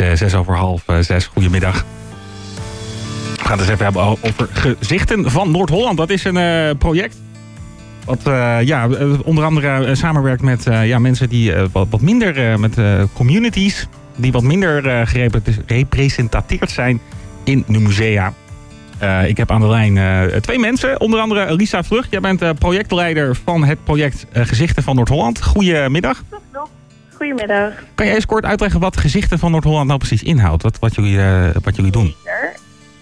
uh, zes over half uh, zes. Goedemiddag. We gaan het eens even hebben over Gezichten van Noord-Holland. Dat is een uh, project wat ja, onder andere samenwerkt met ja, mensen die wat, wat minder, met communities, die wat minder gerepresenteerd zijn in de musea. Ik heb aan de lijn twee mensen, onder andere Lisa Vlucht. Jij bent projectleider van het project Gezichten van Noord-Holland. Goedemiddag. Goedemiddag. Kan je eens kort uitleggen wat Gezichten van Noord-Holland nou precies inhoudt? Wat, wat, jullie, wat jullie doen?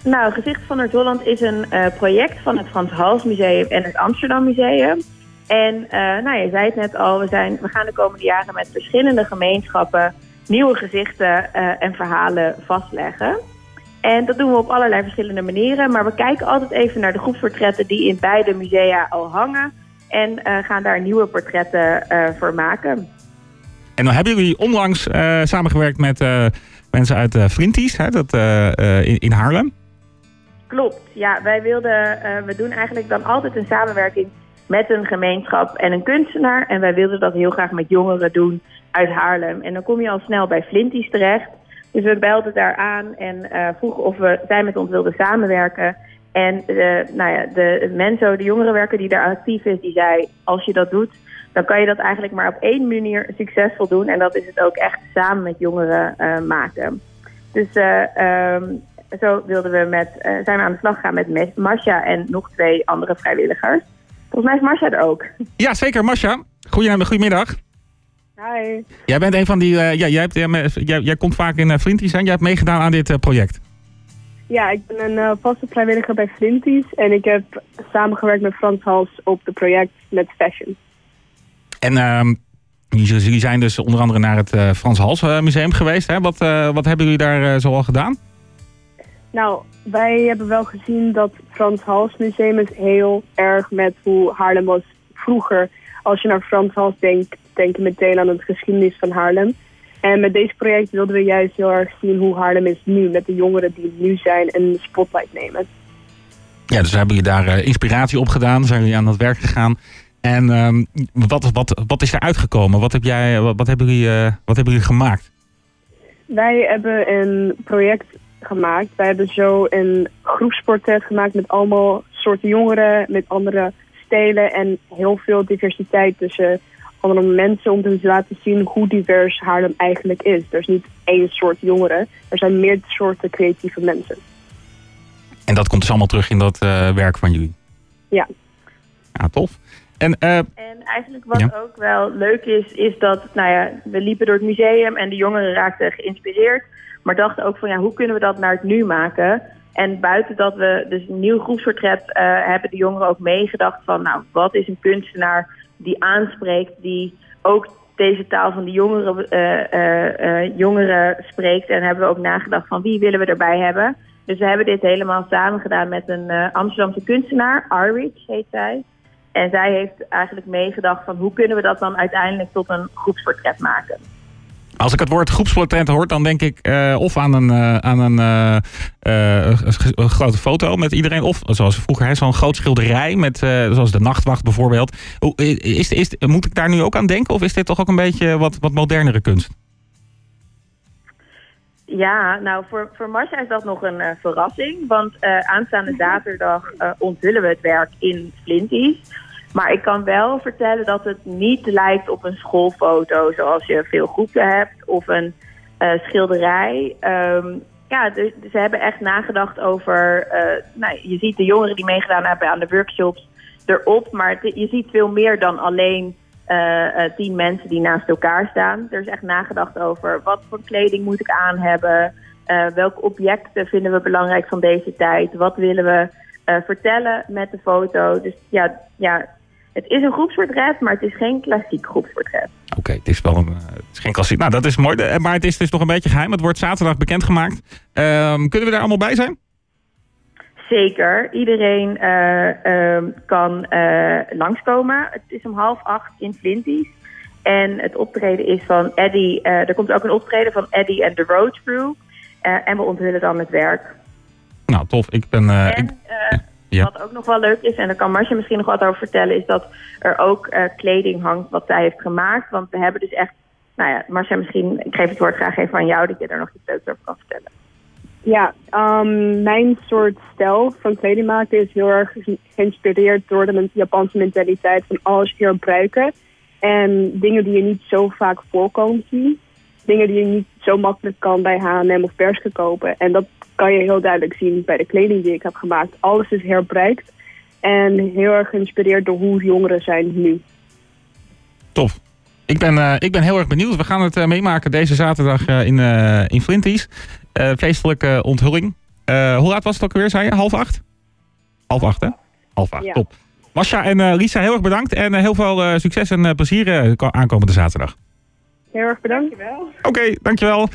Nou, Gezichten van Noord-Holland is een project van het Frans Hals Museum en het Amsterdam Museum. En nou, je zei het net al, we, zijn, we gaan de komende jaren met verschillende gemeenschappen nieuwe gezichten en verhalen vastleggen. En dat doen we op allerlei verschillende manieren. Maar we kijken altijd even naar de groepsportretten die in beide musea al hangen. En uh, gaan daar nieuwe portretten uh, voor maken. En dan hebben jullie onlangs uh, samengewerkt met mensen uit uh, hè, dat, in, in Haarlem. Klopt, ja. Wij wilden, we doen eigenlijk dan altijd een samenwerking met een gemeenschap en een kunstenaar. En wij wilden dat heel graag met jongeren doen uit Haarlem. En dan kom je al snel bij Flinties terecht. Dus we belden daar aan en vroegen of we, zij met ons wilden samenwerken. En de, nou ja, de Menzo, de jongerenwerker die daar actief is, die zei... als je dat doet, dan kan je dat eigenlijk maar op één manier succesvol doen. En dat is het ook echt samen met jongeren uh, maken. Dus uh, um, zo wilden we met, zijn we aan de slag gegaan met Masha en nog twee andere vrijwilligers. Volgens mij is Masha er ook. Ja, zeker. Masha, goedemiddag. Hi. Jij bent een van die, ja, jij, hebt, jij, jij, komt vaak in uh, Flinties en jij hebt meegedaan aan dit project. Ja, ik ben een vaste vrijwilliger bij Flinties en ik heb samengewerkt met Frans Hals op het project met fashion. En ehm, jullie zijn dus onder andere naar het Frans Hals Museum geweest. Hè? Wat, wat hebben jullie daar zoal gedaan? Nou, wij hebben wel gezien dat Frans Hals Museum is heel erg met hoe Haarlem was vroeger. Als je naar Frans Hals denkt, denk je meteen aan het geschiedenis van Haarlem. En met deze project wilden we juist heel erg zien hoe Haarlem is nu, met de jongeren die nu zijn en de spotlight nemen. Ja, dus hebben jullie daar uh, inspiratie op gedaan, zijn jullie aan het werk gegaan. En um, wat, wat, wat is er uitgekomen? Wat, heb jij, wat, hebben jullie, uh, wat hebben jullie gemaakt? Wij hebben een project gemaakt. Wij hebben zo een groepsportret gemaakt met allemaal soorten jongeren, met andere stelen en heel veel diversiteit tussen andere mensen om te laten zien hoe divers Haarlem eigenlijk is. Er is niet één soort jongeren, er zijn meer soorten creatieve mensen. En dat komt dus allemaal terug in dat uh, werk van jullie? Ja. Ja, tof. En, uh, en eigenlijk wat ja. ook wel leuk is, is dat nou ja, we liepen door het museum en de jongeren raakten geïnspireerd. Maar dachten ook van ja, hoe kunnen we dat naar het nu maken? En buiten dat we dus een nieuw groepsportret uh, hebben de jongeren ook meegedacht van nou, wat is een kunstenaar die aanspreekt, die ook deze taal van de jongeren, uh, uh, uh, jongeren spreekt. En hebben we ook nagedacht van wie willen we erbij hebben. Dus we hebben dit helemaal samen gedaan met een Amsterdamse kunstenaar, Arwich heet zij. En zij heeft eigenlijk meegedacht van hoe kunnen we dat dan uiteindelijk tot een groepsportret maken. Als ik het woord groepsportret hoor, dan denk ik uh, of aan een, uh, aan een, uh, een, grote foto met iedereen. Of zoals vroeger, zo'n groot schilderij met zoals de nachtwacht bijvoorbeeld. Is, is, moet ik daar nu ook aan denken? Of is dit toch ook een beetje wat, wat modernere kunst? Ja, nou voor, voor Marcia is dat nog een verrassing. Want aanstaande zaterdag onthullen we het werk in Flinties. Maar ik kan wel vertellen dat het niet lijkt op een schoolfoto zoals je veel groepen hebt of een uh, schilderij. Um, ja, ze hebben echt nagedacht over. Uh, nou, je ziet de jongeren die meegedaan hebben aan de workshops erop, maar je ziet veel meer dan alleen uh, tien mensen die naast elkaar staan. Er is echt nagedacht over wat voor kleding moet ik aan hebben, welke objecten vinden we belangrijk van deze tijd, wat willen we vertellen met de foto. Dus ja, ja het is een groepsportret, maar het is geen klassiek groepsportret. Oké, okay, het is wel een, het is geen klassiek. Nou, dat is mooi. Maar het is dus nog een beetje geheim. Het wordt zaterdag bekendgemaakt. Um, kunnen we daar allemaal bij zijn? Zeker. Iedereen uh, uh, kan uh, langskomen. Het is om half acht in Flinties. En het optreden is van Eddie. er komt ook een optreden van Eddie en The Road Crew. en we onthullen dan het werk. Nou, tof. Ik ben... En, ik... Wat ook nog wel leuk is, en daar kan Marcia misschien nog wat over vertellen, is dat er ook uh, kleding hangt wat zij heeft gemaakt. Want we hebben dus echt nou ja, Marcia, misschien, ik geef het woord graag even aan jou, dat je er nog iets over kan vertellen. Ja, um, mijn soort stijl van kleding maken is heel erg geïnspireerd door de Japanse mentaliteit van alles hier gebruiken. En dingen die je niet zo vaak voorkomen zien. Dingen die je niet zo makkelijk kan bij H&M of Bershka kopen. En dat kan je heel duidelijk zien bij de kleding die ik heb gemaakt. Alles is herbruikt en heel erg geïnspireerd door hoe jongeren zijn nu. Tof. Ik ben, uh, ik ben heel erg benieuwd. We gaan het uh, meemaken deze zaterdag uh, in, in Flinties. feestelijke onthulling. hoe laat was het ook weer, zei je? Half acht? Half acht, hè? Half acht, ja. top. Masha en Lisa, heel erg bedankt. En heel veel succes en plezier aankomende zaterdag. Heel erg bedankt. Dankjewel. Oké, okay, dankjewel.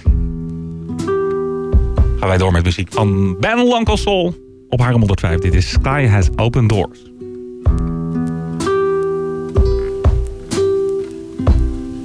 Gaan wij door met muziek van Ben Lankel Soul op Harem 105. Dit is Sky Has Open Doors.